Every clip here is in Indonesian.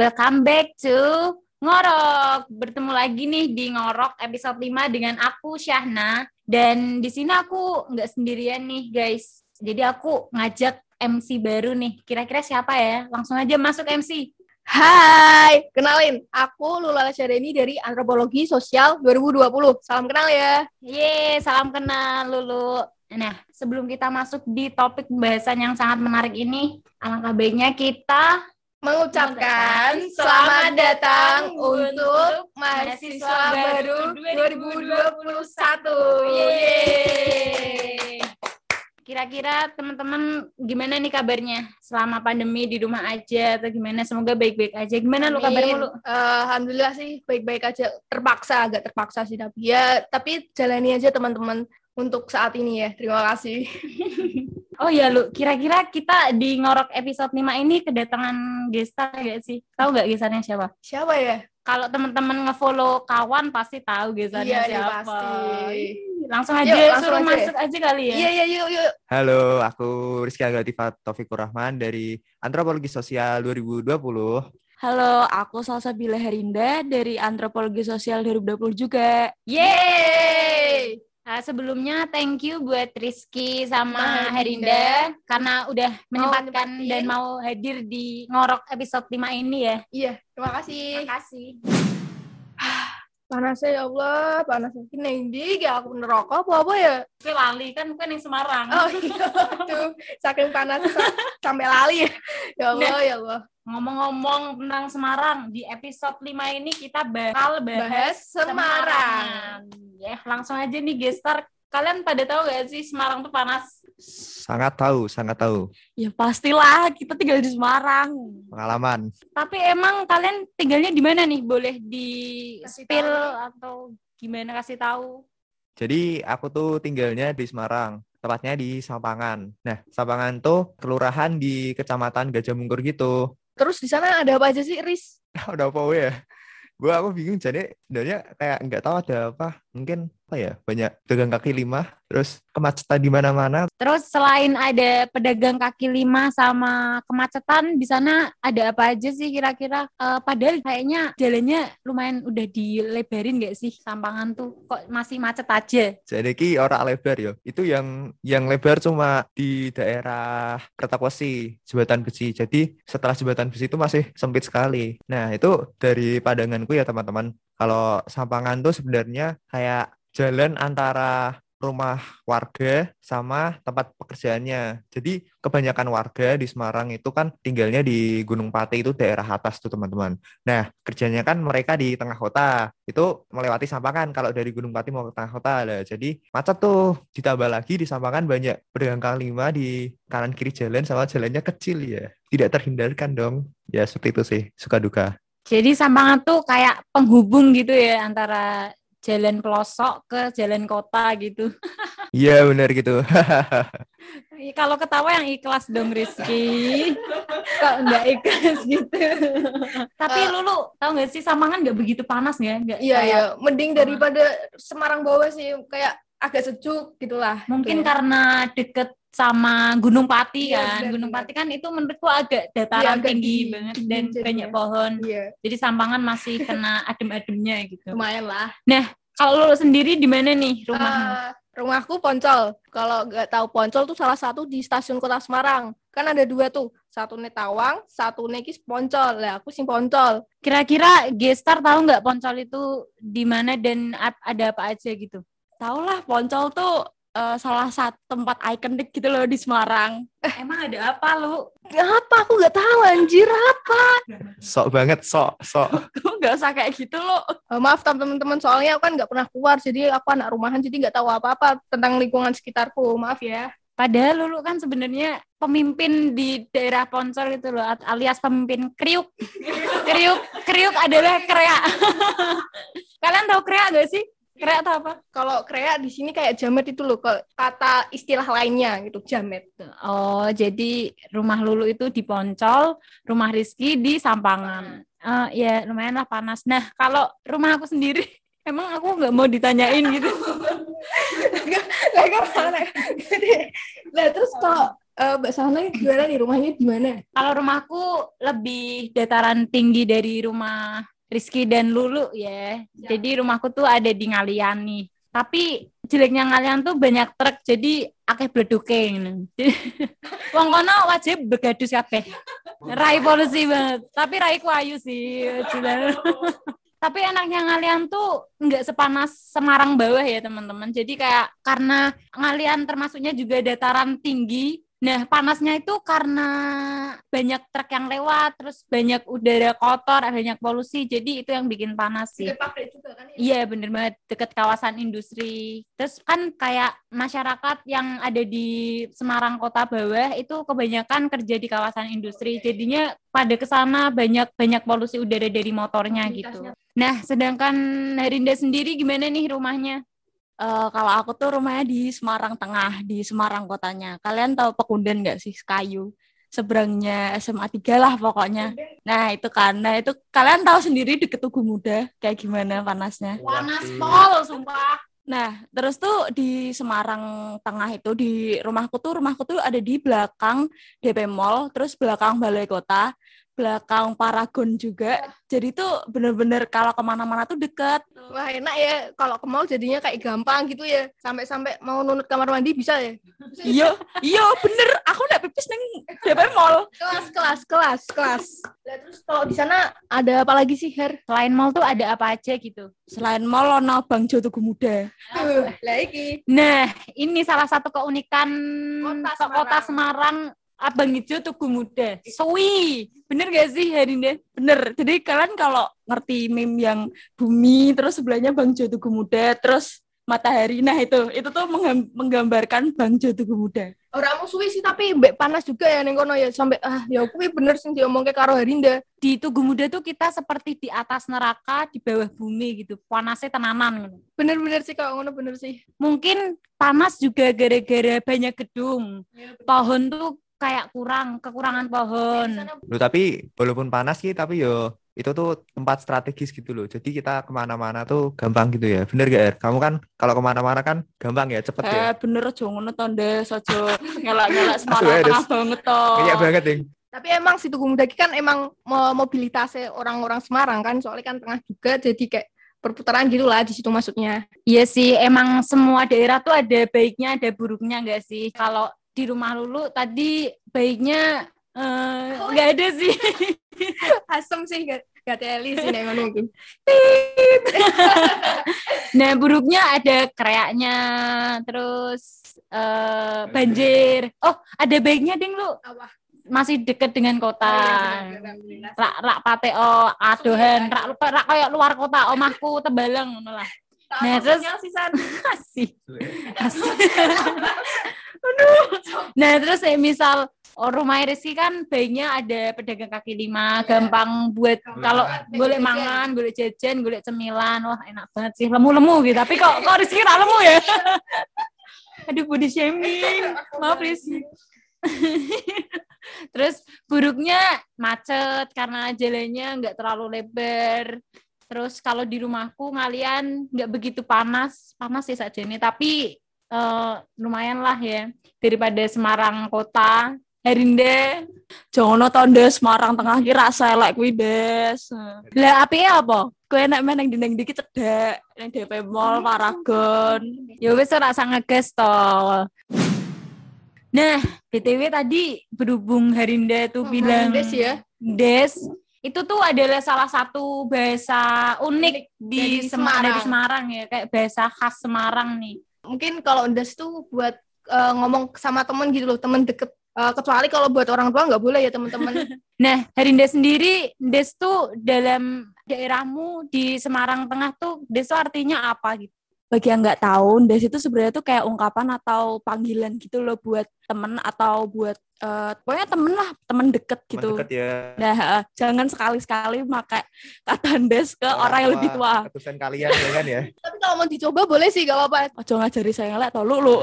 welcome back to Ngorok. Bertemu lagi nih di Ngorok episode 5 dengan aku Syahna dan di sini aku nggak sendirian nih guys. Jadi aku ngajak MC baru nih. Kira-kira siapa ya? Langsung aja masuk MC. Hai, kenalin, aku Lula Syareni dari Antropologi Sosial 2020. Salam kenal ya. Yeay, salam kenal Lulu. Nah, sebelum kita masuk di topik pembahasan yang sangat menarik ini, alangkah baiknya kita mengucapkan selamat datang untuk mahasiswa baru 2021. Yeay. Kira-kira teman-teman gimana nih kabarnya selama pandemi di rumah aja atau gimana? Semoga baik-baik aja. Gimana lu kabarmu lu? Uh, Alhamdulillah sih baik-baik aja. Terpaksa agak terpaksa sih tapi ya tapi jalani aja teman-teman untuk saat ini ya. Terima kasih. oh ya lu, kira-kira kita di ngorok episode 5 ini kedatangan gestar gak sih? Tahu gak gestarnya siapa? Siapa ya? Kalau teman-teman ngefollow kawan pasti tahu gestarnya iya, siapa. pasti. Langsung aja yuk, langsung suruh aja. masuk aja kali ya. Iya, iya, yuk, yuk. Halo, aku Rizky Agatifat Taufikur Rahman dari Antropologi Sosial 2020. Halo, aku Salsabila Herinda dari Antropologi Sosial 2020 juga. Yeay! Uh, sebelumnya thank you buat Rizky sama Herinda karena udah menyempatkan dan mau hadir di ngorok episode 5 ini ya. Iya, terima kasih. Terima kasih. Panasnya ya Allah, panasnya ini yang di, gak aku nerokok apa apa ya? Tapi lali kan bukan yang Semarang. Oh iya, tuh saking panas sampai lali ya Allah nah, ya Allah. Ngomong-ngomong tentang Semarang, di episode 5 ini kita bakal bahas, bahas Semarang. Semarang. Ya, langsung aja nih gestar. Kalian pada tahu gak sih Semarang tuh panas? Sangat tahu, sangat tahu. Ya pastilah, kita tinggal di Semarang. Pengalaman. Tapi emang kalian tinggalnya di mana nih? Boleh di spill atau gimana kasih tahu? Jadi aku tuh tinggalnya di Semarang tepatnya di Sampangan. Nah, Sampangan tuh kelurahan di Kecamatan Gajah Mungkur gitu. Terus di sana ada apa aja sih, Riz? ada apa ya? Gue aku bingung jadi sebenarnya kayak nggak tahu ada apa. Mungkin apa ya banyak pedagang kaki lima terus kemacetan di mana-mana. Terus selain ada pedagang kaki lima sama kemacetan di sana ada apa aja sih kira-kira? Uh, padahal kayaknya jalannya lumayan udah dilebarin gak sih sampangan tuh? Kok masih macet aja? Jadi ki orang lebar ya. Itu yang yang lebar cuma di daerah Kertakosi jembatan besi. Jadi setelah jembatan besi itu masih sempit sekali. Nah itu dari pandanganku ya teman-teman kalau sampangan tuh sebenarnya kayak jalan antara rumah warga sama tempat pekerjaannya. Jadi kebanyakan warga di Semarang itu kan tinggalnya di Gunung Pati itu daerah atas tuh teman-teman. Nah kerjanya kan mereka di tengah kota itu melewati Sampangan kalau dari Gunung Pati mau ke tengah kota lah. Jadi macet tuh ditambah lagi di Sampangan banyak pedagang kaki lima di kanan kiri jalan sama jalannya kecil ya. Tidak terhindarkan dong. Ya seperti itu sih suka duka. Jadi Sampangan tuh kayak penghubung gitu ya antara jalan pelosok ke jalan kota gitu. Iya benar gitu. Kalau ketawa yang ikhlas dong Rizky. Kok nggak ikhlas gitu. Tapi uh, Lulu tau gak sih Samangan nggak begitu panas ya? Iya iya, mending daripada Semarang bawah sih kayak agak sejuk gitulah. Mungkin gitu. karena deket sama Gunung Pati iya, kan. Gunung Pati kan itu menurutku agak dataran iya, tinggi, tinggi banget dan tinggi, banyak ya. pohon. Iya. Jadi Sampangan masih kena adem-ademnya gitu. Lumayan lah. Nah, kalau lo sendiri di mana nih rumahmu? Uh, rumahku Poncol. Kalau nggak tahu Poncol tuh salah satu di stasiun Kota Semarang. Kan ada dua tuh. Satu Netawang, satu Nekis Poncol. Lah aku sih Poncol. Kira-kira Gestar tahu nggak Poncol itu di mana dan ada apa aja gitu? Tahu lah Poncol tuh uh, salah satu tempat ikonik gitu loh di Semarang. Eh, emang ada apa lu? Apa? Aku nggak tahu anjir apa. Sok banget, sok, sok. Kamu nggak usah kayak gitu loh. Uh, maaf teman-teman, soalnya aku kan nggak pernah keluar, jadi aku anak rumahan, jadi nggak tahu apa-apa tentang lingkungan sekitarku. Maaf ya. Padahal Lulu kan sebenarnya pemimpin di daerah Poncol itu loh, alias pemimpin kriuk. kriuk, kriuk adalah kreak. Kalian tahu kreak gak sih? Krea atau apa? Kalau krea di sini kayak jamet itu loh, kata istilah lainnya gitu, jamet. Oh, jadi rumah Lulu itu di Poncol, rumah Rizky di Sampangan. Uh, ya lumayan lah panas. Nah, kalau rumah aku sendiri, emang aku nggak mau ditanyain gitu. Nah, terus kalau Eh, Mbak Sana gimana nih rumahnya di mana? Kalau rumahku lebih dataran tinggi dari rumah Rizky dan Lulu ya. Jadi rumahku tuh ada di Ngalian nih. Tapi jeleknya Ngalian tuh banyak truk jadi akeh bleduke ngono. Wong kono wajib begadus kabeh. Rai polusi banget. Tapi raiku ayu sih. Tapi enaknya Ngalian tuh nggak sepanas Semarang bawah ya teman-teman. Jadi kayak karena Ngalian termasuknya juga dataran tinggi. Nah panasnya itu karena banyak truk yang lewat, terus banyak udara kotor, banyak polusi. Jadi itu yang bikin panas sih. Dekat pabrik juga kan ya? Iya bener banget deket kawasan industri. Terus kan kayak masyarakat yang ada di Semarang kota bawah itu kebanyakan kerja di kawasan industri. Jadinya pada ke sana banyak banyak polusi udara dari motornya gitu. Nah sedangkan Harinda sendiri gimana nih rumahnya? Eh, kalau aku tuh rumahnya di Semarang Tengah, di Semarang kotanya. Kalian tahu Pekundan nggak sih? Kayu. Seberangnya SMA 3 lah pokoknya. Nah itu karena itu kalian tahu sendiri deket Tugu Muda kayak gimana panasnya. Panas pol sumpah. Nah, terus tuh di Semarang Tengah itu di rumahku tuh rumahku tuh ada di belakang DP Mall, terus belakang Balai Kota, belakang Paragon juga. Jadi tuh bener-bener kalau ke mana-mana tuh deket. Wah enak ya kalau ke mall jadinya kayak gampang gitu ya. Sampai-sampai mau nunut kamar mandi bisa ya. Iya, iya bener. Aku udah pipis neng DP Mall. Kelas kelas kelas kelas. Lah terus kalau di sana ada apa lagi sih Her? Selain mall tuh ada apa aja gitu? Selain mall, ono Bang Jo Tugu Muda. Iki. Nah, ini salah satu keunikan Kota ke kota Semarang Abang Ijo Tugu Muda. Suwi. Bener gak sih Harinda? Bener. Jadi kalian kalau ngerti meme yang bumi, terus sebelahnya Bang Jo Tugu Muda, terus matahari. Nah itu, itu tuh menggam- menggambarkan Bang Jo Tugu Muda. Orang musuhi sih tapi mbek panas juga ya ning kono ya sampai ah ya kuwi bener sing diomongke karo Harinda. Di Tugu Muda tuh kita seperti di atas neraka, di bawah bumi gitu. Panasnya tenanan gitu. Bener-bener sih kalau ngono bener sih. Mungkin panas juga gara-gara banyak gedung. Pohon tuh kayak kurang, kekurangan pohon. Loh, tapi walaupun panas sih, tapi yo itu tuh tempat strategis gitu loh. Jadi kita ke mana-mana tuh gampang gitu ya. Bener gak, Er? Kamu kan kalau ke mana-mana kan gampang ya, cepet ya. Eh bener aja ngono Ndes, aja ngelak-ngelak Semarang tengah banget. Kayak banget, Ding. Tapi emang si Tugu Muda iki kan emang mo- mobilitasnya orang-orang Semarang kan soalnya kan tengah juga jadi kayak perputaran gitu lah di situ maksudnya. Iya sih, emang semua daerah tuh ada baiknya, ada buruknya enggak sih? Kalau di rumah Lulu tadi baiknya eh, nggak ada sih. Asem sih gak, gak teli sih ngono iki. Nah, buruknya ada kreaknya, terus eh, banjir. Oh, ada baiknya ding lu. Apa? Masih deket dengan kota. Oh, iya, bener, bener. Rak rak pateo adohan, rak rak kayak luar kota, omahku tebalang ngono lah. Nah, terus sisan. Asih. Asih. Aduh. Nah, terus eh, misal oh, rumah Rizky kan baiknya ada pedagang kaki lima, gampang buat kalau boleh mangan, boleh jajan, boleh cemilan. Wah, enak banget sih. Lemu-lemu gitu. Tapi kok kok Rizky tak lemu ya? Aduh, body shaming. Maaf, Rizky. Terus buruknya macet karena jalannya nggak terlalu lebar. Terus kalau di rumahku ngalian nggak begitu panas, panas sih saja ini, tapi eh, lumayan lah ya daripada Semarang kota. Harinda, Jangan to Ndes Semarang tengah ki rasa elek kuwi Des. lah api apa? Kowe enak meneng dinding dikit cedek nang DP Mall Paragon. Ya wis ora sang ngeges to. Nah, BTW tadi berhubung Harinda tuh bilang Des ya. Des itu tuh adalah salah satu bahasa unik di Semarang. Semarang ya, kayak bahasa khas Semarang nih. Mungkin kalau Ndas tuh buat eh, ngomong sama temen gitu loh, temen deket. Eh, kecuali kalau buat orang tua nggak boleh ya teman-teman. Nah, Harinda sendiri, Des tuh dalam daerahmu di Semarang Tengah tuh, Des tuh artinya apa gitu? Bagi yang nggak tahu, Ndes itu sebenarnya tuh kayak ungkapan atau panggilan gitu loh buat temen atau buat eh, pokoknya temen lah, temen deket Teman gitu. deket ya. Nah, jangan sekali-sekali pakai kata Ndes ke orang yang lebih tua. Ratusan kalian ya kan ya. Tapi kalau mau dicoba boleh sih, gak apa-apa. Ojo ngajari saya ngelek to lu lu.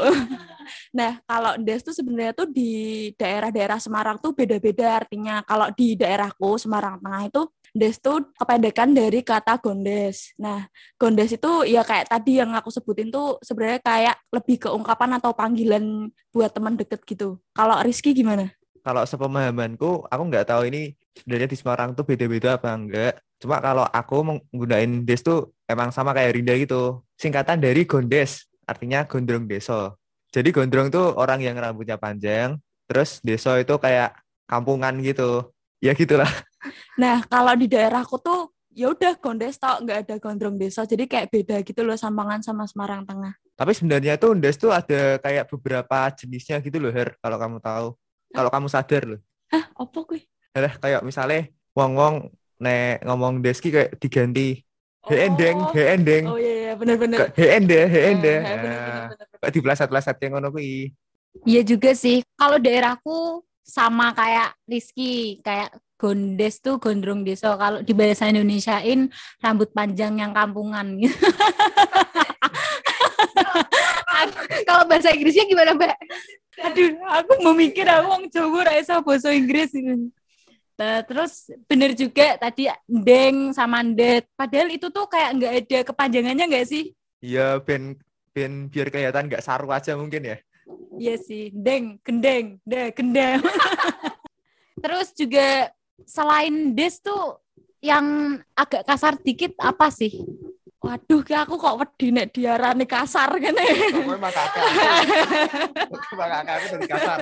nah, kalau Ndes tuh sebenarnya tuh di daerah-daerah Semarang tuh beda-beda artinya. Kalau di daerahku Semarang Tengah itu Des tuh kependekan dari kata gondes. Nah, gondes itu ya kayak tadi yang aku sebutin tuh sebenarnya kayak lebih ke ungkapan atau panggilan buat teman deket gitu. Kalau Rizky gimana? Kalau sepemahamanku, aku nggak tahu ini sebenarnya di Semarang tuh beda-beda apa enggak. Cuma kalau aku menggunakan des tuh emang sama kayak Rinda gitu. Singkatan dari gondes, artinya gondrong deso. Jadi gondrong tuh orang yang rambutnya panjang, terus deso itu kayak kampungan gitu. Ya gitulah. Nah, kalau di daerahku tuh ya udah gondes tok nggak ada gondrong desa. Jadi kayak beda gitu loh Sampangan sama Semarang Tengah. Tapi sebenarnya tuh des tuh ada kayak beberapa jenisnya gitu loh, Her, kalau kamu tahu. Kalau kamu sadar loh. Hah, apa kuy? Ada kayak misalnya wong-wong nek ngomong deski kayak diganti he endeng, Oh. he endeng. Oh iya iya bener-bener. He ende, he bener, bener, Nah, bener. Kayak di pelaset-pelaset yang ngono kuwi. Iya juga sih. Kalau daerahku sama kayak Rizky, kayak gondes tuh gondrong deso. Kalau di bahasa Indonesiain rambut panjang yang kampungan gitu. Kalau bahasa Inggrisnya gimana, Mbak? Aduh, aku mau mikir aku wong Jawa ra iso bahasa Inggris ini. Nah, terus bener juga tadi deng sama ndet. Padahal itu tuh kayak nggak ada kepanjangannya nggak sih? Iya, ben ben biar kelihatan nggak saru aja mungkin ya. Iya sih, deng, gendeng, de, gendeng. terus juga selain des tuh yang agak kasar dikit apa sih? Waduh, kayak aku kok wedi nek diarani kasar kene. Aku dari kasar.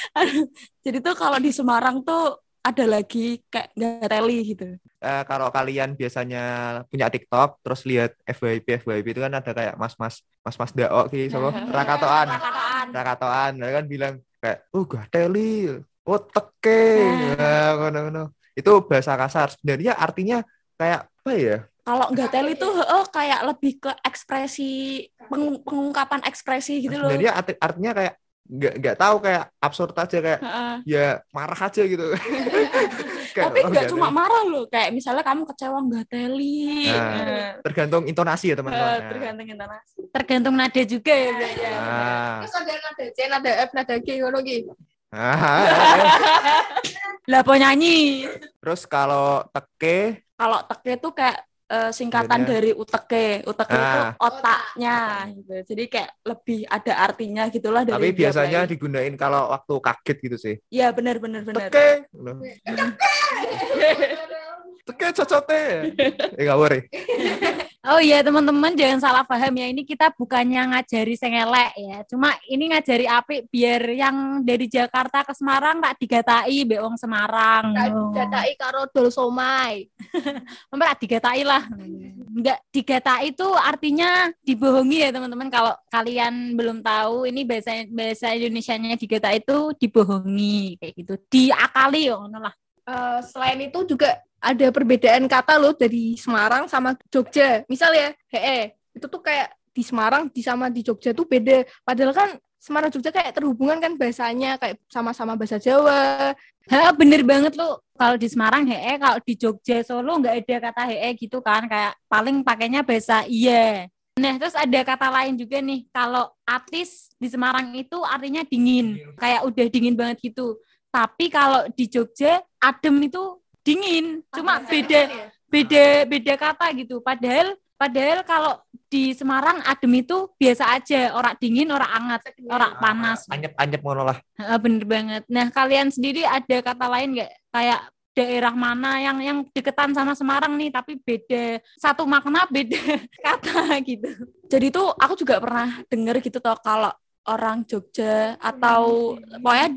Jadi tuh kalau di Semarang tuh ada lagi kayak gateli gitu. Eh, kalau kalian biasanya punya TikTok terus lihat FYP FYP itu kan ada kayak mas-mas mas-mas daok gitu sama rakatoan Rakatoan mereka kan bilang kayak oh gateli oh teke nah, ngono-ngono. itu bahasa kasar sebenarnya artinya kayak apa ya Kalau gateli tuh heeh, kayak lebih ke ekspresi peng- pengungkapan ekspresi gitu loh. sebenarnya arti- artinya kayak nggak nggak tahu kayak absurd aja kayak Heeh. ya marah aja gitu Tapi nggak cuma marah loh, kayak misalnya kamu kecewa gateli. Nah, Nah, tergantung intonasi ya teman-teman Nah. tergantung intonasi. Tergantung nada juga ya, Nah. Terus ada nada C, nada F, nada G, ki. Ah, Lah nyanyi. terus kalau teke Kalau teke tuh kayak eh, singkatan dari uteke. Uteke itu Ah. otaknya gitu. Jadi kayak lebih ada artinya gitulah dari tapi biasanya Gateli. digunain kalau waktu kaget gitu sih Iya benar benar benar. teke teke cocote eh nggak boleh Oh iya teman-teman jangan salah paham ya. Ini kita bukannya ngajari sengelek ya. Cuma ini ngajari apik biar yang dari Jakarta ke Semarang tak digatai be wong Semarang. Oh. Datai karo dol somai. Mbak digatai lah. Enggak digatai itu artinya dibohongi ya teman-teman. Kalau kalian belum tahu ini bahasa bahasa Indonesianya digatai itu dibohongi. Kayak gitu. Diakali ngono lah Eh, selain itu juga ada perbedaan kata loh dari Semarang sama Jogja. Misal ya, hee, itu tuh kayak di Semarang di sama di Jogja tuh beda. Padahal kan Semarang Jogja kayak terhubungan kan bahasanya kayak sama-sama bahasa Jawa. Ha, bener banget lu kalau di Semarang hee kalau di Jogja Solo nggak ada kata hee gitu kan. Kayak paling pakainya bahasa iya. Nah terus ada kata lain juga nih. Kalau atis di Semarang itu artinya dingin. Kayak udah dingin banget gitu. Tapi kalau di Jogja adem itu dingin. Cuma beda beda beda kata gitu. Padahal padahal kalau di Semarang adem itu biasa aja. Orang dingin orang hangat orang panas. Anyep anyep ngono lah. Heeh, bener banget. Nah, kalian sendiri ada kata lain nggak? Kayak daerah mana yang yang deketan sama Semarang nih, tapi beda satu makna beda kata gitu. Jadi tuh aku juga pernah denger gitu toh kalau orang Jogja atau pokoknya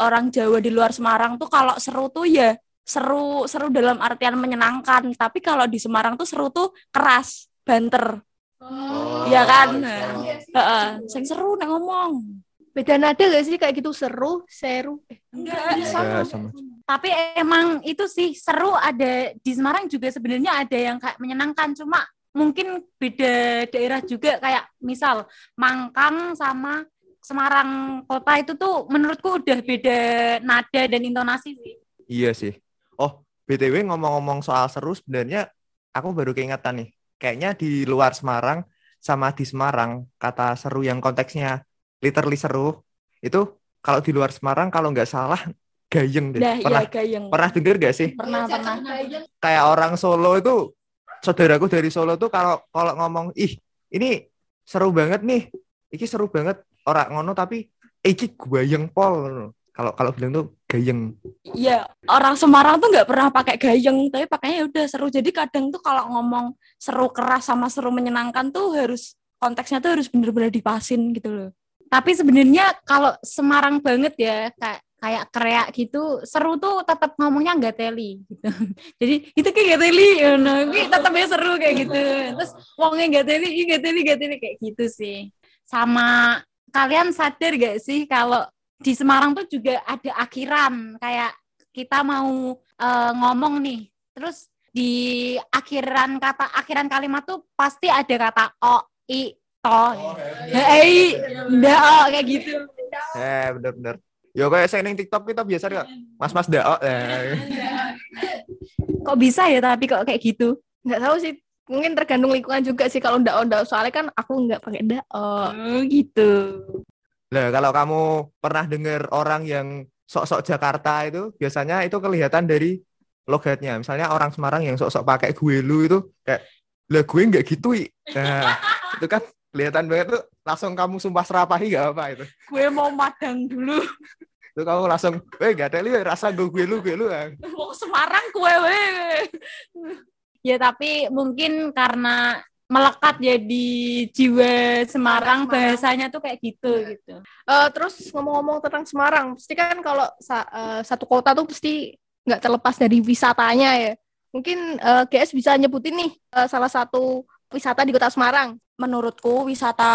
orang Jawa di luar Semarang tuh kalau seru tuh ya seru seru dalam artian menyenangkan. Tapi kalau di Semarang tuh seru tuh keras, banter. Oh, Iya kan? oh. Heeh, sing seru nek ngomong. Beda nada gak sih kayak gitu seru, seru. Eh, Enggak, Enggak, sama. Tapi emang itu sih seru ada di Semarang juga sebenarnya ada yang kayak menyenangkan cuma mungkin beda daerah juga kayak misal Mangkang sama Semarang kota itu tuh menurutku udah beda nada dan intonasi sih. Iya sih. Oh, BTW ngomong-ngomong soal seru sebenarnya aku baru keingetan nih. Kayaknya di luar Semarang sama di Semarang kata seru yang konteksnya literally seru itu kalau di luar Semarang kalau nggak salah gayeng deh. Nah, pernah iya gayeng. pernah denger gak sih? Pernah, pernah. Kayak orang Solo itu saudaraku dari Solo tuh kalau kalau ngomong ih ini seru banget nih. Iki seru banget orang ngono tapi iki gayeng pol. Kalau kalau bilang tuh gayeng. Iya, orang Semarang tuh nggak pernah pakai gayeng, tapi pakainya ya udah seru. Jadi kadang tuh kalau ngomong seru keras sama seru menyenangkan tuh harus konteksnya tuh harus bener-bener dipasin gitu loh. Tapi sebenarnya kalau Semarang banget ya kayak kayak kreak gitu seru tuh tetap ngomongnya nggak teli gitu. Jadi itu kayak nggak teli, no. tetap ya seru kayak gitu. Terus wongnya nggak teli, nggak teli, nggak teli kayak gitu sih. Sama kalian sadar gak sih kalau di Semarang tuh juga ada akhiran kayak kita mau eh, ngomong nih, terus di akhiran kata akhiran kalimat tuh pasti ada kata o, i, to, hei, ndak oh, kayak gitu. Eh bener-bener. Yo kayak saya ning TikTok kita biasa kok. Mas-mas daok. Eh. Kok bisa ya tapi kok kayak gitu? nggak tahu sih mungkin tergantung lingkungan juga sih kalau ndak ndak soalnya kan aku nggak pakai ndak Oh, gitu. Lah kalau kamu pernah dengar orang yang sok-sok Jakarta itu biasanya itu kelihatan dari logatnya. Misalnya orang Semarang yang sok-sok pakai gue lu itu kayak lah gue nggak gitu i. Nah, itu kan kelihatan banget tuh langsung kamu sumpah serapahi gak apa itu. Gue mau madang dulu. Itu kamu langsung, eh gak ada li, rasa gue gue lu gue lu. ah." Mau Semarang kue weh. Ya tapi mungkin karena melekat ya di jiwa Semarang bahasanya tuh kayak gitu gitu. Eh, terus ngomong-ngomong tentang Semarang, pasti kan kalau sa- eh, satu kota tuh pasti nggak terlepas dari wisatanya ya. Mungkin eh, GS bisa nyebutin nih eh, salah satu wisata di kota Semarang. Menurutku wisata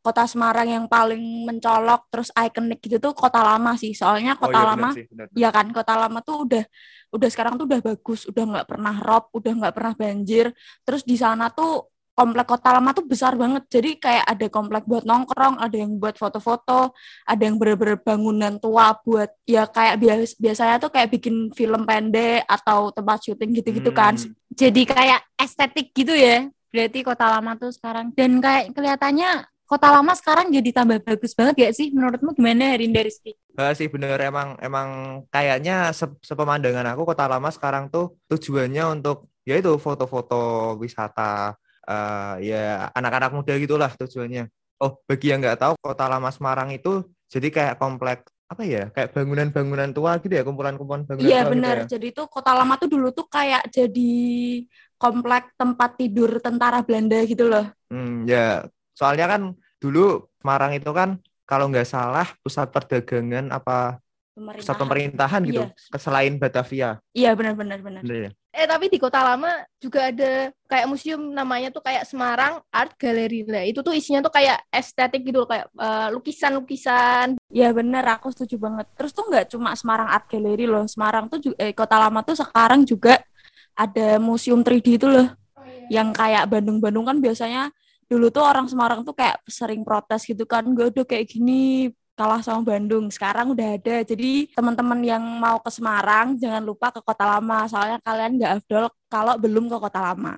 kota Semarang yang paling mencolok terus ikonik gitu tuh kota lama sih. Soalnya Oh, kota iya, bener lama sih, bener. ya kan kota lama tuh udah udah sekarang tuh udah bagus udah nggak pernah rob udah nggak pernah banjir terus di sana tuh komplek kota lama tuh besar banget jadi kayak ada komplek buat nongkrong ada yang buat foto-foto ada yang bener-bener bangunan tua buat ya kayak bias biasanya tuh kayak bikin film pendek atau tempat syuting gitu-gitu kan Hmm. Jadi kayak estetik gitu ya. Berarti kota lama tuh sekarang dan kayak kelihatannya kota lama sekarang jadi tambah bagus banget gak sih? Menurutmu gimana Rinda Rizky? Eh, sih bener emang emang kayaknya se sepemandangan aku kota lama sekarang tuh tujuannya untuk ya itu foto-foto wisata eh ya anak-anak muda gitulah tujuannya. Oh bagi yang nggak tahu kota lama Semarang itu jadi kayak komplek apa ya kayak bangunan-bangunan tua gitu ya kumpulan-kumpulan bangunan iya tua gitu benar. ya. jadi tuh kota lama tuh dulu tuh kayak jadi komplek tempat tidur tentara Belanda gitu loh. Hmm, ya. Soalnya kan dulu Semarang itu kan kalau nggak salah pusat perdagangan apa pusat pemerintahan gitu Iya. selain Batavia. iya benar-benar benar Bener ya? Eh tapi di kota lama juga ada kayak museum namanya tuh kayak Semarang Art Gallery lah. Itu tuh isinya tuh kayak estetik gitu loh, kayak eh, lukisan-lukisan. Iya bener, aku setuju banget. Terus tuh nggak cuma Semarang Art Gallery loh, Semarang tuh juga, eh, kota lama tuh sekarang juga ada museum 3D itu loh, yang kayak Bandung-Bandung kan biasanya dulu tuh orang Semarang tuh kayak sering protes gitu kan, gak udah kayak gini kalah sama Bandung. Sekarang udah ada. Jadi teman-teman yang mau ke Semarang jangan lupa ke kota lama, soalnya kalian nggak afdol kalau belum ke kota lama.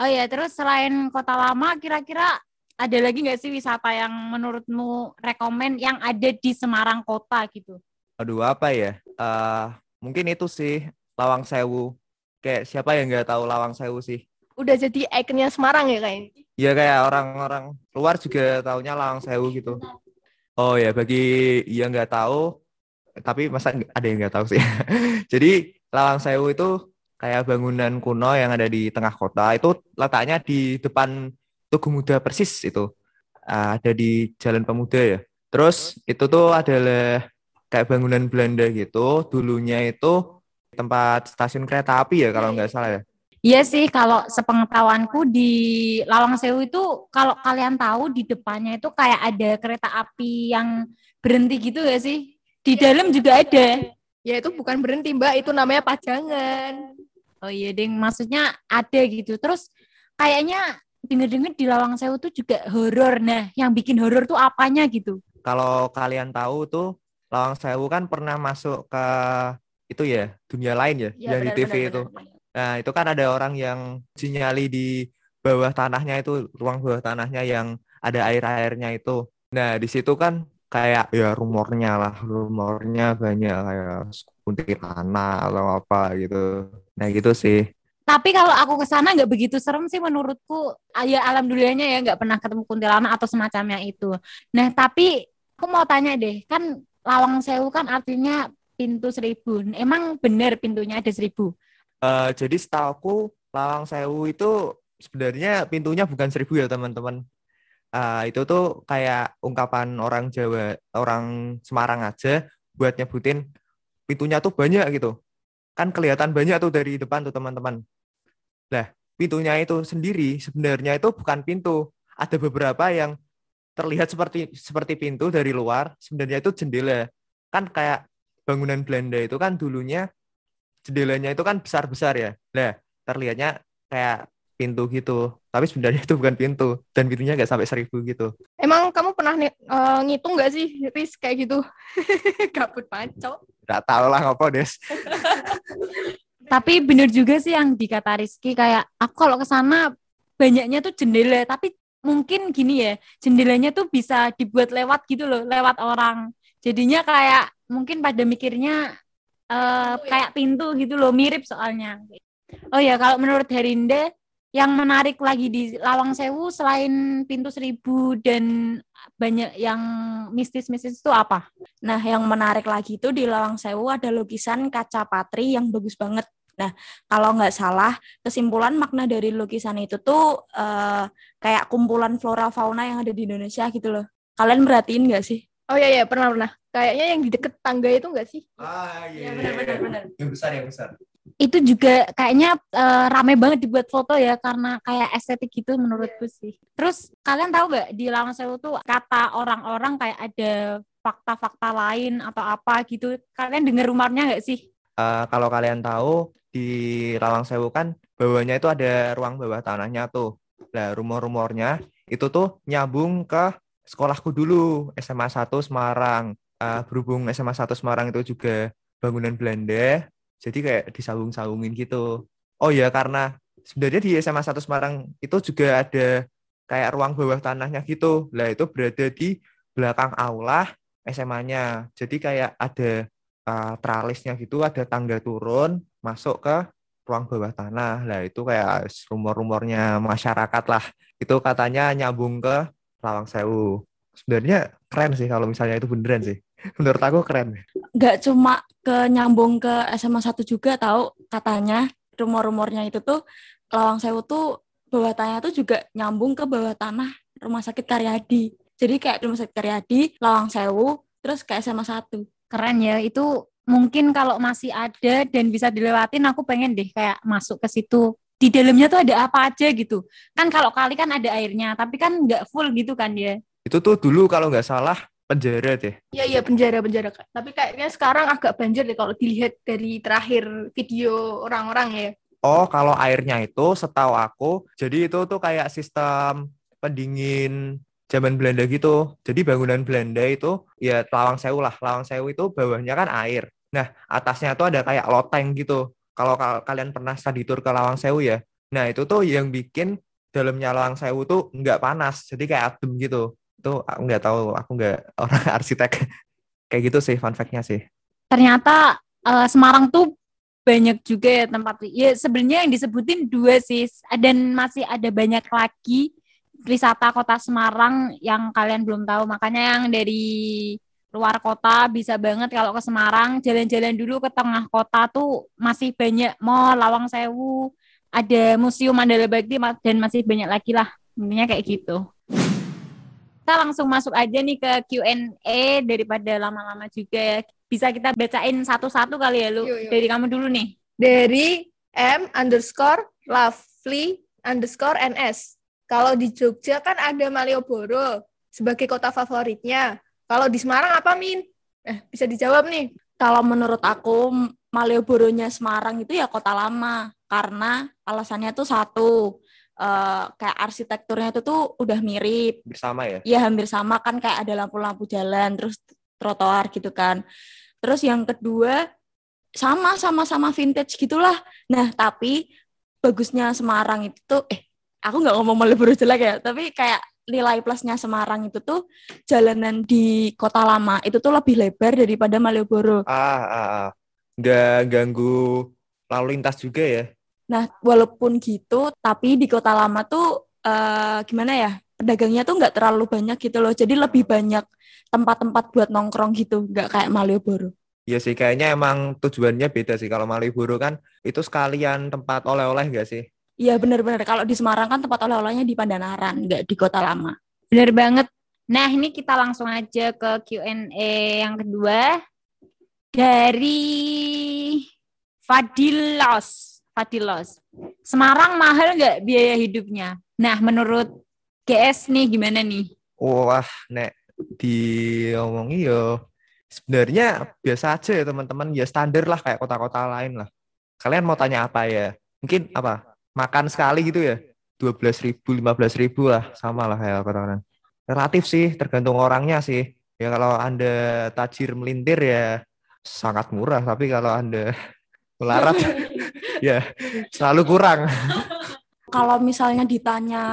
Oh ya, terus selain kota lama, kira-kira ada lagi nggak sih wisata yang menurutmu rekomen yang ada di Semarang kota gitu? Aduh apa ya? Eh mungkin itu sih Lawang Sewu. Kayak siapa yang nggak tahu Lawang Sewu sih? Udah jadi ikonnya Semarang ya kayaknya. Ya kayak orang-orang luar juga taunya Lawang Sewu gitu. Oh ya bagi yang nggak tahu, tapi masa ada yang nggak tahu sih. Jadi Lawang Sewu itu kayak bangunan kuno yang ada di tengah kota. Itu letaknya di depan Tugu Muda persis itu. Ah, ada di Jalan Pemuda ya. Terus itu tuh adalah kayak bangunan Belanda gitu. Dulunya itu tempat stasiun kereta api ya kalau nggak salah ya. Iya sih, kalau sepengetahuanku di Lawang Sewu itu kalau kalian tahu di depannya itu kayak ada kereta api yang berhenti gitu gak sih? Di dalam juga ada. Ya itu bukan berhenti mbak, itu namanya pajangan. Oh iya, Ding, maksudnya ada gitu. Terus kayaknya denger-denger di Lawang Sewu tuh juga horor. Nah, yang bikin horor tuh apanya gitu? kalau kalian tahu tuh Lawang Sewu kan pernah masuk ke itu ya dunia lain ya, Iya, yang di TV itu. Nah itu kan ada orang yang uji nyali di bawah tanahnya itu ruang bawah tanahnya yang ada air airnya itu. Nah di situ kan kayak ya rumornya lah, rumornya banyak kayak kuntilanak atau apa gitu. Nah gitu sih. Tapi kalau aku ke sana nggak begitu serem sih menurutku. Ah, Ya alhamdulillahnya ya nggak pernah ketemu kuntilanak atau semacamnya itu. Nah tapi aku mau tanya deh, kan Lawang Sewu kan artinya pintu seribu. Emang bener pintunya ada seribu? Eh, jadi setahu Lawang Sewu itu sebenarnya pintunya bukan seribu ya teman-teman. Eh, itu tuh kayak ungkapan orang Jawa, orang Semarang aja buat nyebutin pintunya tuh banyak gitu. Kan kelihatan banyak tuh dari depan tuh teman-teman. Lah, pintunya itu sendiri sebenarnya itu bukan pintu. Ada beberapa yang terlihat seperti seperti pintu dari luar, sebenarnya itu jendela. Kan kayak bangunan Belanda itu kan dulunya jendelanya itu kan besar-besar ya. Lah, terlihatnya kayak pintu gitu. Tapi sebenarnya itu bukan pintu dan pintunya nggak sampai seribu gitu. Emang kamu pernah nih, eh, ngitung nggak sih, Riz, kayak gitu? Gabut pancok. Nggak tahu lah ngopo des. Tapi bener juga sih yang dikata Rizky kayak aku kalau ke sana banyaknya tuh jendela, tapi mungkin gini ya, jendelanya tuh bisa dibuat lewat gitu loh, lewat orang. Jadinya kayak mungkin pada mikirnya eh, kayak pintu gitu loh, mirip soalnya. Oh ya, kalau menurut Herinda yang menarik lagi di Lawang Sewu selain pintu seribu dan banyak yang mistis-mistis itu apa? Nah, yang menarik lagi itu di Lawang Sewu ada lukisan kaca patri yang bagus banget. Nah, kalau nggak salah, kesimpulan makna dari lukisan itu tuh eh, kayak kumpulan flora fauna yang ada di Indonesia gitu loh. Kalian merhatiin nggak sih? Oh iya, iya, pernah, pernah. Kayaknya yang di deket tangga itu nggak sih? Ah iya, benar, benar, benar. Yang besar yang besar. Itu juga kayaknya eh, rame banget dibuat foto ya karena kayak estetik gitu menurutku sih. Terus kalian tahu nggak di Lawang Sewu tuh kata orang-orang kayak ada fakta-fakta lain atau apa gitu. Kalian dengar rumornya nggak sih? Eh, kalau kalian tahu di Lawang Sewu kan bawahnya itu ada ruang bawah tanahnya tuh. Nah, rumor-rumornya itu tuh nyambung ke sekolahku dulu, SMA 1 Semarang. Eh, berhubung SMA 1 Semarang itu juga bangunan Belanda, jadi kayak disambung-sambungin gitu. Oh ya, karena sebenarnya di SMA 1 Semarang itu juga ada kayak ruang bawah tanahnya gitu. Lah itu berada di belakang aula SMA-nya. Jadi kayak ada uh, tralisnya gitu, ada tangga turun masuk ke ruang bawah tanah. Lah itu kayak rumor-rumornya masyarakat lah. Itu katanya nyambung ke Lawang Sewu. Sebenarnya keren sih kalau misalnya itu beneran sih. Menurut aku keren. Nggak cuma ke nyambung ke SMA 1 juga tahu katanya rumor-rumornya itu tuh Lawang Sewu tuh bawah tanah tuh juga nyambung ke bawah tanah Rumah Sakit Karyadi. Jadi kayak Rumah Sakit Karyadi, Lawang Sewu, terus ke SMA 1. Keren ya, itu mungkin kalau masih ada dan bisa dilewatin aku pengen deh kayak masuk ke situ. Di dalamnya tuh ada apa aja gitu. Kan kalau kali kan ada airnya, tapi kan nggak full gitu kan dia. Itu tuh dulu kalau nggak salah penjara deh. Iya, iya, penjara-penjara. Kak. Tapi kayaknya sekarang agak banjir deh kalau dilihat dari terakhir video orang-orang ya. Oh, kalau airnya itu setahu aku, jadi itu tuh kayak sistem pendingin zaman Belanda gitu. Jadi bangunan Belanda itu ya Lawang Sewu lah. Lawang Sewu itu bawahnya kan air. Nah, atasnya tuh ada kayak loteng gitu. Kalau kal- kalian pernah study tour ke Lawang Sewu ya. Nah, itu tuh yang bikin dalamnya Lawang Sewu tuh nggak panas. Jadi kayak adem gitu. Itu aku nggak tahu, aku nggak orang arsitek. Kayak gitu sih fun fact-nya sih. Ternyata eh, Semarang tuh banyak juga ya tempat. Ya sebenarnya yang disebutin dua sih, dan masih ada banyak lagi wisata kota Semarang yang kalian belum tahu. Makanya yang dari luar kota bisa banget kalau ke Semarang jalan-jalan dulu ke tengah kota tuh masih banyak mall, Lawang Sewu, ada museum Mandala Bakti dan masih banyak lagi lah. Intinya kayak gitu. Kita langsung masuk aja nih ke Q&A daripada lama-lama juga ya. Bisa kita bacain satu-satu kali ya lu. Yuk, yuk. Dari kamu dulu nih. Dari M underscore lovely underscore NS. Kalau di Jogja kan ada Malioboro sebagai kota favoritnya. Kalau di Semarang apa, Min? Eh, bisa dijawab nih. Kalau menurut aku Malioboro-nya Semarang itu ya kota lama karena alasannya tuh satu eh, kayak arsitekturnya itu tuh udah mirip Bersama ya. ya hampir sama kan kayak ada lampu-lampu jalan terus trotoar gitu kan terus yang kedua sama sama-sama vintage gitulah nah tapi bagusnya Semarang itu tuh eh aku nggak ngomong Malioboro jelek ya tapi kayak nilai plusnya Semarang itu tuh jalanan di kota lama itu tuh lebih lebar daripada Malioboro. Ah, ah, ah. nggak ganggu lalu lintas juga ya. Nah, walaupun gitu, tapi di kota lama tuh eh, gimana ya? Pedagangnya tuh nggak terlalu banyak gitu loh. Jadi lebih banyak tempat-tempat buat nongkrong gitu, nggak kayak Malioboro. Iya sih, kayaknya emang tujuannya beda sih. Kalau Malioboro kan itu sekalian tempat oleh-oleh nggak sih? Iya benar-benar. Kalau di Semarang kan tempat oleh-olehnya di Pandanaran, nggak di kota lama. Bener banget. Nah, ini kita langsung aja ke Q&A yang kedua dari Fadilos. Fadilos. Semarang mahal nggak biaya hidupnya? Nah, menurut GS nih gimana nih? Wah, nek diomongi yo sebenarnya biasa aja ya teman-teman ya standar lah kayak kota-kota lain lah. Kalian mau tanya apa ya? Mungkin apa? Makan sekali gitu ya? 12 ribu, 15 ribu lah. Sama lah kayak kota lain. Relatif sih, tergantung orangnya sih. Ya kalau Anda tajir melintir ya sangat murah. Tapi kalau Anda melarat ya selalu kurang. Kalau misalnya ditanya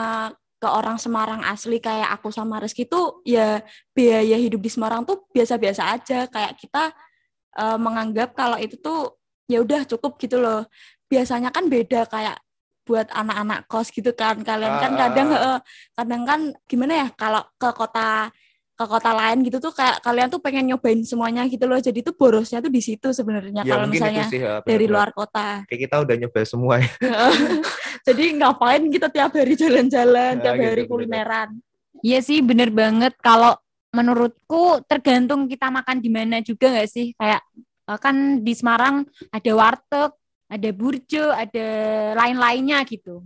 ke orang Semarang asli kayak aku sama Rizky tuh ya biaya hidup di Semarang tuh biasa-biasa aja kayak kita eh, menganggap kalau itu tuh ya udah cukup gitu loh biasanya kan beda kayak buat anak-anak kos gitu kan kalian kan Ah, kadang ah. eh, kadang kan gimana ya kalau ke kota ke kota lain gitu tuh kayak kalian tuh pengen nyobain semuanya gitu loh jadi tuh borosnya tuh di situ sebenarnya Ya kalau misalnya sih ya, dari luar kota Kayak kita udah nyoba semua ya. jadi ngapain kita tiap hari jalan-jalan Nah, tiap gitu, hari kulineran Iya sih, bener banget. Kalau menurutku tergantung kita makan di mana juga nggak sih? Kayak eh, kan di Semarang ada warteg, ada burjo, ada lain-lainnya gitu.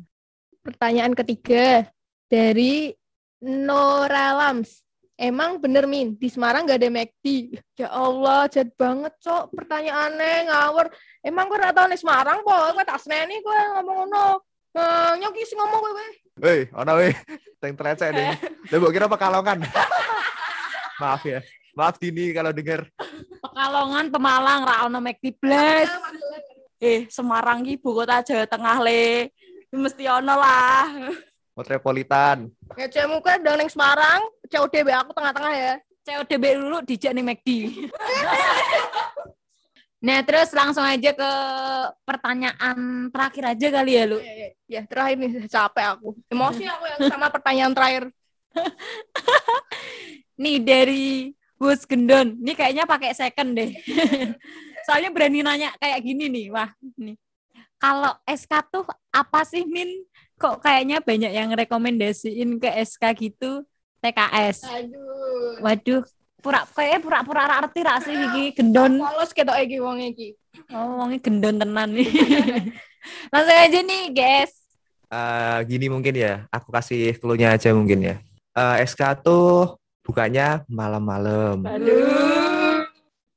Pertanyaan ketiga dari Nora Lams. Emang bener Min, di Semarang gak ada McD. Ya Allah, jahat banget cok. Pertanyaannya ngawur. Emang gue gak tau nih Semarang kok. Gue tak seneni gue ngomong ngono. Nah, nyoki sih ngomong gue. Woi, ono weh. Yang telecek deh. Lah mbok kira pekalongan. Maaf ya. Maaf Dini kalau denger. Pekalongan, Pemalang, ra ono McD blas. Eh Semarang ki ibu kota Jawa Tengah le mesti ono lah Metropolitan. Ya cemu kan udah neng Semarang. CODB aku tengah-tengah ya. CODB dulu dijak nih McD. nah, terus langsung aja ke pertanyaan terakhir aja kali ya, Lu. Ya, ya, ya, terakhir nih capek aku. Emosi aku yang sama pertanyaan terakhir. Nih dari Gus Gendon. Ini kayaknya pakai second deh. Soalnya berani nanya kayak gini nih. Wah, nih. Kalau SK tuh apa sih, Min? Kok kayaknya banyak yang rekomendasiin ke SK gitu? TKS. Aduh. Waduh, pura kayaknya pura-pura ra arti ra sih iki gendon. Polos ketok iki wong iki. Oh, wongnya gendon tenan nih. Langsung aja nih, guys. Eh, gini mungkin ya. Aku kasih clue-nya aja mungkin ya. Eh, SK tuh bukanya malam-malam. Aduh.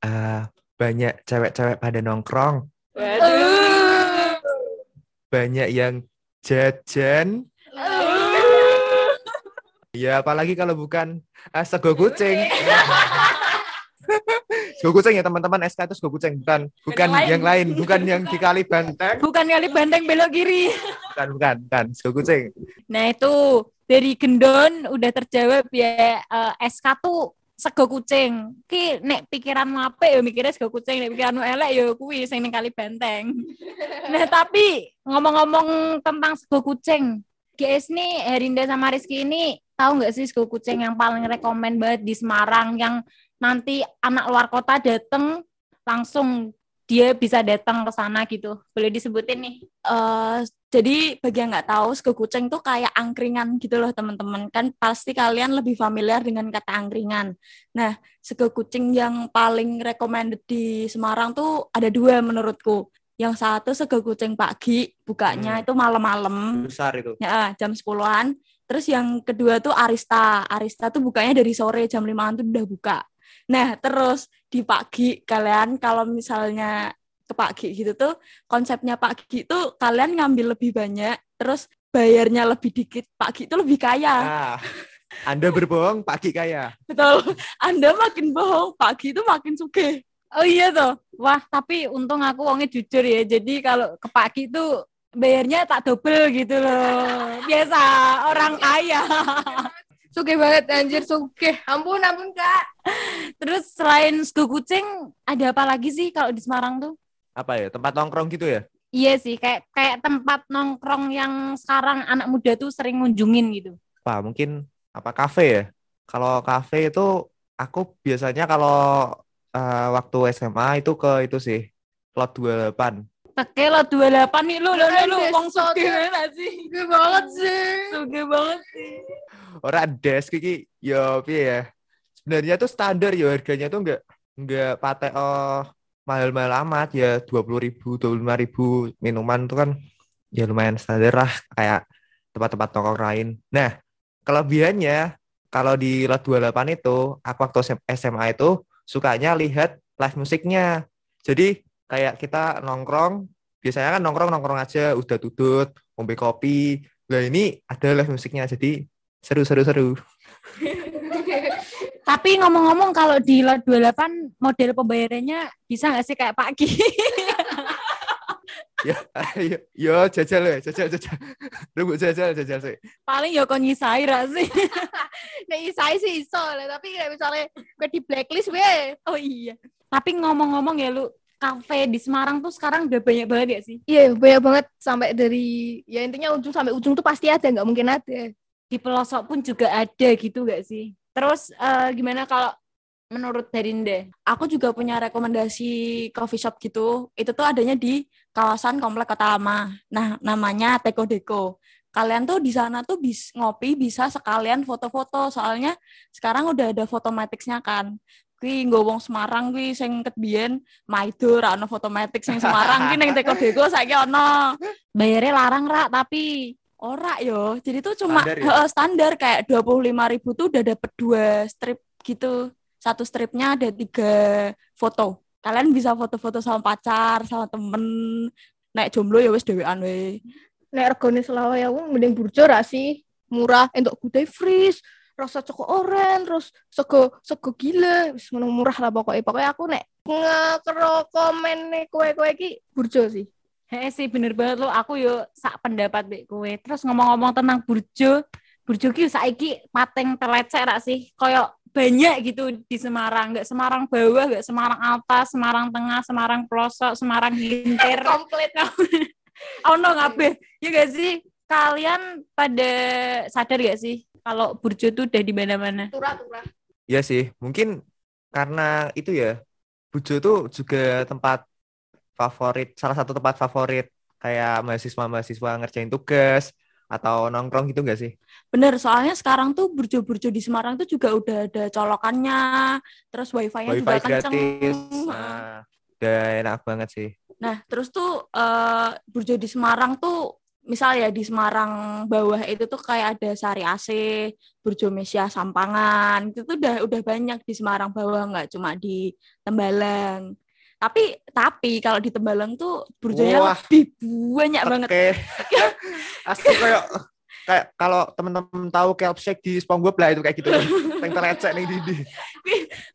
Eh, banyak cewek-cewek pada nongkrong. Waduh. Banyak yang jajan. Ya, apalagi kalau bukan eh, sego kucing. sego kucing ya teman-teman SK itu sego kucing bukan bukan lain. yang lain bukan yang di kali banteng Bukan kali banteng belok kiri. bukan bukan bukan sego kucing Nah, itu dari gendon udah terjawab ya eh, SK tuh sego kucing. Ki nek pikiranmu apa ya mikirnya sego kucing, nek pikiranmu elek ya kuwi sing ning kali benteng. nah, tapi ngomong-ngomong tentang sego kucing, GS nih Herinda sama Rizky ini tahu nggak sih sego kucing yang paling rekomen banget di Semarang yang nanti anak luar kota dateng langsung dia bisa datang ke sana gitu. Boleh disebutin nih? Eh, jadi bagi yang nggak tahu, sego kucing tuh kayak angkringan gitu loh teman-teman. Kan pasti kalian lebih familiar dengan kata angkringan. Nah, sego kucing yang paling recommended di Semarang tuh ada dua menurutku. Yang satu sego kucing pagi, bukanya Hmm. itu malam-malam, besar itu ya jam 10-an. Terus yang kedua tuh Arista. Arista tuh bukanya dari sore jam 5-an tuh udah buka. Nah, terus di pagi kalian kalau misalnya ke pagi gitu tuh konsepnya pagi tuh kalian ngambil lebih banyak, terus bayarnya lebih dikit. Pagi itu lebih kaya. ah anda berbohong pagi kaya Betul. Anda makin bohong, pagi itu makin sugih. Oh iya tuh. Wah, tapi untung aku wongnya jujur ya. Jadi kalau ke pagi tuh bayarnya tak double gitu loh. Biasa orang kaya. Suge banget anjir suge. Ampun ampun Kak. Terus selain Sego Kucing, ada apa lagi sih kalau di Semarang tuh? Apa ya? Tempat nongkrong gitu ya? Iya sih, kayak kayak tempat nongkrong yang sekarang anak muda tuh sering ngunjungin gitu. Apa mungkin apa kafe ya? Kalau kafe itu aku biasanya kalau eh, waktu SMA itu ke itu sih Lot 28. Teke lo 28 nih lu, lu, lu, wong banget sih. Suge banget sih. Suge banget sih. Orang desk iki yo piye ya? Sebenarnya tuh standar ya harganya tuh enggak enggak patek oh mahal-mahal amat ya 20.000 ribu, 25 ribu minuman tuh kan ya lumayan standar lah kayak tempat-tempat nongkrong lain. Nah, kelebihannya kalau di Lot 28 itu aku waktu SMA itu sukanya lihat live musiknya. Jadi kayak kita nongkrong, biasanya kan nongkrong-nongkrong aja udah tutut, ngombe kopi. Lah ini ada live musiknya jadi seru-seru-seru. Tapi ngomong-ngomong kalau di lot 28 model pembayarannya bisa nggak sih kayak Pak Ki? ya, ayo, yo jajal ya, jajal jajal. Tunggu jajal jajal sih. Paling ya kon nyisai ra sih. Nek isai sih iso lah, tapi kayak misalnya gue di blacklist we. Oh iya. Tapi ngomong-ngomong ya lu, kafe di Semarang tuh sekarang udah banyak banget ya sih? Iya, banyak banget sampai dari ya intinya ujung sampai ujung tuh pasti ada, nggak mungkin ada. Di pelosok pun juga ada gitu gak sih? Terus eh, gimana kalau menurut Darinda? Aku juga punya rekomendasi coffee shop gitu. Itu tuh adanya di kawasan Komplek Kota Lama. Nah, namanya Teko Deko. Kalian tuh di sana tuh bis ngopi bisa sekalian foto-foto. Soalnya sekarang udah ada fotomaticnya kan. Kuwi nggo wong Semarang kuwi sing ket biyen maido ra ono fotomatic sing Semarang kuwi ning Teko Deko saiki ono. Bayarnya larang ra tapi Ora yo. Jadi tuh cuma Standar ya? heeh, standar kayak 25.000 ribu tuh udah dapet dua strip gitu. Satu stripnya ada tiga foto. Kalian bisa foto-foto sama pacar, sama temen. Naik jomblo ya wes dewean we. Nek regane selawe ya wong mending burjo ra sih. Murah entuk gudai freeze, rasa coko oren, terus sego sego gila, wis murah lah pokoknya. Pokoknya aku nek ngekro komen nih kue-kue ki burjo sih. Hei sih bener banget lo, aku yo sak pendapat mbek kowe. Terus ngomong-ngomong tentang burjo, burjo ki saiki pateng telecek ra sih? Kayak banyak gitu di Semarang, nggak Semarang bawah, nggak Semarang atas, Semarang tengah, Semarang pelosok, Semarang hintir. Komplit. oh no ngabe, ya gak sih? Kalian pada sadar gak sih kalau burjo tuh udah di mana-mana? Turah-turah. Iya sih, mungkin karena itu ya, Bujo tuh juga tempat favorit, salah satu tempat favorit kayak mahasiswa-mahasiswa ngerjain tugas atau nongkrong gitu gak sih? Bener, soalnya sekarang tuh burjo-burjo di Semarang tuh juga udah ada colokannya, terus wifi-nya Wifi juga kenceng. gratis, nah, udah enak banget sih. Nah, terus tuh eh burjo di Semarang tuh misal ya di Semarang bawah itu tuh kayak ada Sari AC, Burjo Mesia Sampangan, itu tuh udah udah banyak di Semarang bawah nggak cuma di Tembalang. Tapi tapi kalau di Tembalang tuh burjonya Wah. lebih banyak banget. Oke. Asli kayak kayak kalau temen-temen tahu kelp shake di SpongeBob lah itu kayak gitu kan. Yang terlecek nih di, di.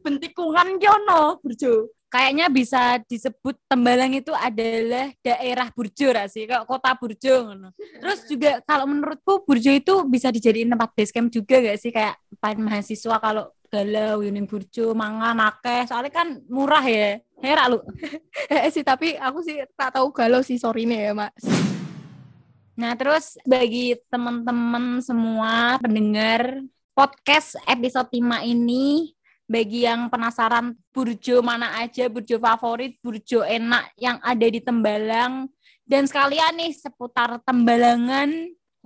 Bentikungan kyono burjo. Kayaknya bisa disebut Tembalang itu adalah daerah Burjo sih, kayak kota Burjo. Terus juga kalau menurutku Burjo itu bisa dijadiin tempat base camp juga gak sih kayak paling mahasiswa kalau galau yuning Burjo mangan akeh soalnya kan murah ya. Herak lu. Eh sih tapi aku sih tak tahu galau sih sorry nih ya Mas. Nah, terus bagi teman-teman semua pendengar podcast episode 5 ini, bagi yang penasaran burjo mana aja, burjo favorit, burjo enak yang ada di Tembalang. Dan sekalian nih seputar Tembalangan,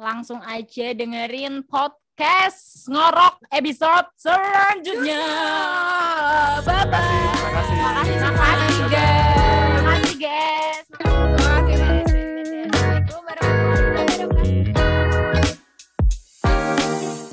langsung aja dengerin podcast Ngorok episode selanjutnya. Bye-bye. Terima kasih. Terima kasih, guys. Terima kasih, guys. Terima kasih.